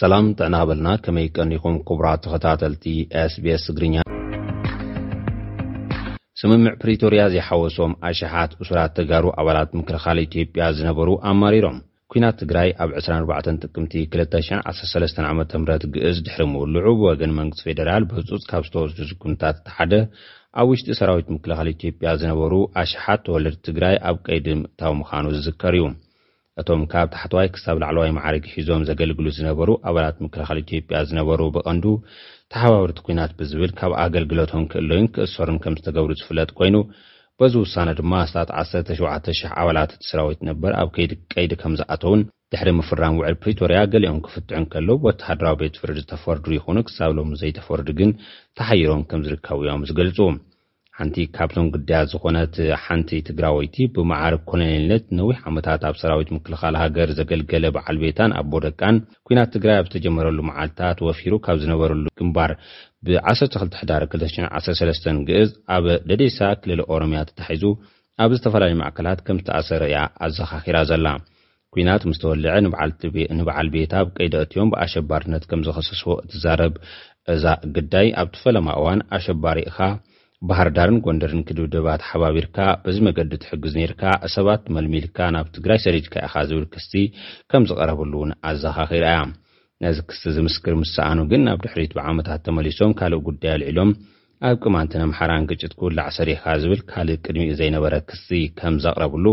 ሰላም ጥዕና በልና ከመይ ቀኒኹም ኩቡራት ተኸታተልቲ SBS ትግርኛ። ስምምዕ ፕሪቶርያ ዘይሓወሶም ኣሽሓት እሱራት ተጋሩ ኣባላት ምክልኻል ኢትዮጵያ ዝነበሩ ኣማሪሮም። ኲናት ትግራይ ኣብ ዕስራን ኣርባዕተን ጥቅምቲ ክልተ ሽሕ ዓሰርተ ሰለስተ ዓመተ ምህረት ግእዝ ድሕሪ ምውልዑ ብወገን መንግስቲ ፌደራል ብህፁፅ ካብ ዝተወስዱ ስጉምትታት እቲ ሓደ ኣብ ውሽጢ ሰራዊት ምክልኻል ኢትዮጵያ ዝነበሩ ኣሽሓት ተወለድቲ ትግራይ ኣብ ቀይዲ ምእታው ምዃኑ ዝዝከር እዩ። እቶም ካብ ታሕተዋይ ክሳብ ላዕለዋይ መዓርግ ሒዞም ዘገልግሉ ዝነበሩ ኣባላት ምክልኻል ኢትዮጵያ ዝነበሩ ብቐንዱ ተሓባበርቲ ኲናት ብዝብል ካብ ኣገልግሎቶም ክእለዩን ክእሰሩን ከምዝተገብሩ ዝፍለጥ ኮይኑ በዚ ውሳነ ድማ ኣስታት ዓሰርተ ሸውዓተ ሽሕ ኣባላት እቲ ሰራዊት ነበር ኣብ ከይዲ ቀይዲ ከምዝኣተዉን ድሕሪ ምፍራም ውዕል ፕሪቶርያ ገሊኦም ክፍትሑ እንከለዉ ብወተሃደራዊ ቤት ፍርዲ ዝተፈርዱ ይኹኑ ክሳብ ሎሚ ዘይተፈርዱ ግን ተሓይሮም ከምዝርከቡ እዮም ዝገልፁ። ሓንቲ ካብቶም ግዳያት ዝኾነት ሓንቲ ትግራወይቲ ብመዓርግ ኮሎኔልነት ንነዊሕ ዓመታት ኣብ ሰራዊት ምክልኻል ሃገር ዘገልገለ በዓል ቤታን ኣቦ ደቃን ኲናት ትግራይ ኣብ ዝተጀመረሉ መዓልታት ወፊሩ ካብ ዝነበረሉ ግንባር ብ ዓሰርተ ክልተ ሕዳር ክልተ ሽሕን ዓሰርተ ሰለስተን ግእዝ ኣብ ደዴሳ ክልል ኦሮምያ ተታሒዙ ኣብ ዝተፈላለዩ ማእከላት ከም ዝተኣሰረ እያ ኣዘኻኺራ ዘላ። ኲናት ምስ ተወልዐ ንበዓል ቤታ ኣብ ቀይዲ ኣእትዮም ብኣሸባርነት ከም ዝኸሰስዎ እትዛረብ እዛ ግዳይ ኣብቲ ፈለማ እዋን ኣሸባሪ እኻ ባህርዳርን ጎንደርን ክድብደባ ተሓባቢርካ በዚ መገዲ ትሕግዝ ነይርካ፣ ሰባት መልሚልካ ናብ ትግራይ ሰዲድካ ኢኻ ዝብል ክሲ ከም ዝቐረብሉ እውን ኣዘኻኺራ እያ። ነዚ ክሲ ዝምስክር ምስ ሰኣኑ ግን ናብ ድሕሪት ብዓመታት ተመሊሶም ካልእ ጉዳይ ኣልዒሎም ኣብ ቅማንትን ኣምሓራን ግጭት ክውላዕ ሰሪሕኻ ዝብል ካልእ ቅድሚኡ ዘይነበረ ክሲ ከም ዘቕረብሉ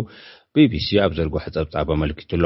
ቢቢሲ ኣብ ዘርጎሐ ጸብጻብ ኣመልኪቱ'ሎ።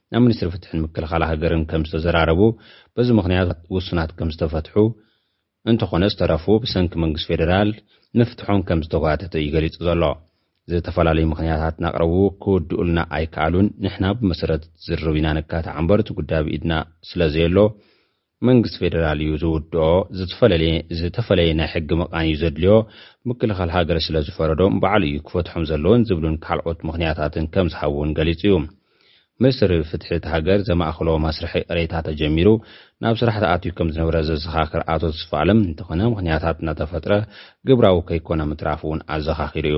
ናብ ሚኒስትሪ ፍትሕን ምክልኻል ሃገርን ከም ዝተዘራረቡ፣ በዚ ምኽንያት ውሱናት ከም ዝተፈትሑ፣ እንተኾነ ዝተረፉ ብሰንኪ መንግስቲ ፌደራል ምፍትሖም ከም ዝተጓተተ እዩ ገሊጹ ዘሎ። ዝተፈላለዩ ምኽንያታት እናቕረቡ ክውድኡልና ኣይከኣሉን፣ ንሕና ብመሰረት ዝርርብ ኢና ንካታዕ እምበር እቲ ጉዳይ ኣብ ኢድና ስለዘየሎ መንግስቲ ፌደራል እዩ ዝውድኦ። ዝተፈለለየ ዝተፈለየ ናይ ሕጊ ምቛን እዩ ዘድልዮ። ምክልኻል ሃገር ስለ ዝፈረዶም ባዕሉ እዩ ክፈትሖም ዘለዎን ዝብሉን ካልኦት ምኽንያታትን ከም ዝሃብ'ውን ገሊጹ እዩ። ሚኒስትሪ ፍትሒ እታ ሃገር ዘማእከሎ መስርሕ ይቕሬታ ተጀሚሩ ናብ ስራሕ ተኣትዩ ከም ዝነበረ ዘዘኻኽር ኣቶ ተስፋኣለም፣ እንተኾነ ምኽንያታት እናተፈጥረ ግብራዊ ከይኮነ ምትራፉ'ውን ኣዘኻኺሩ እዩ።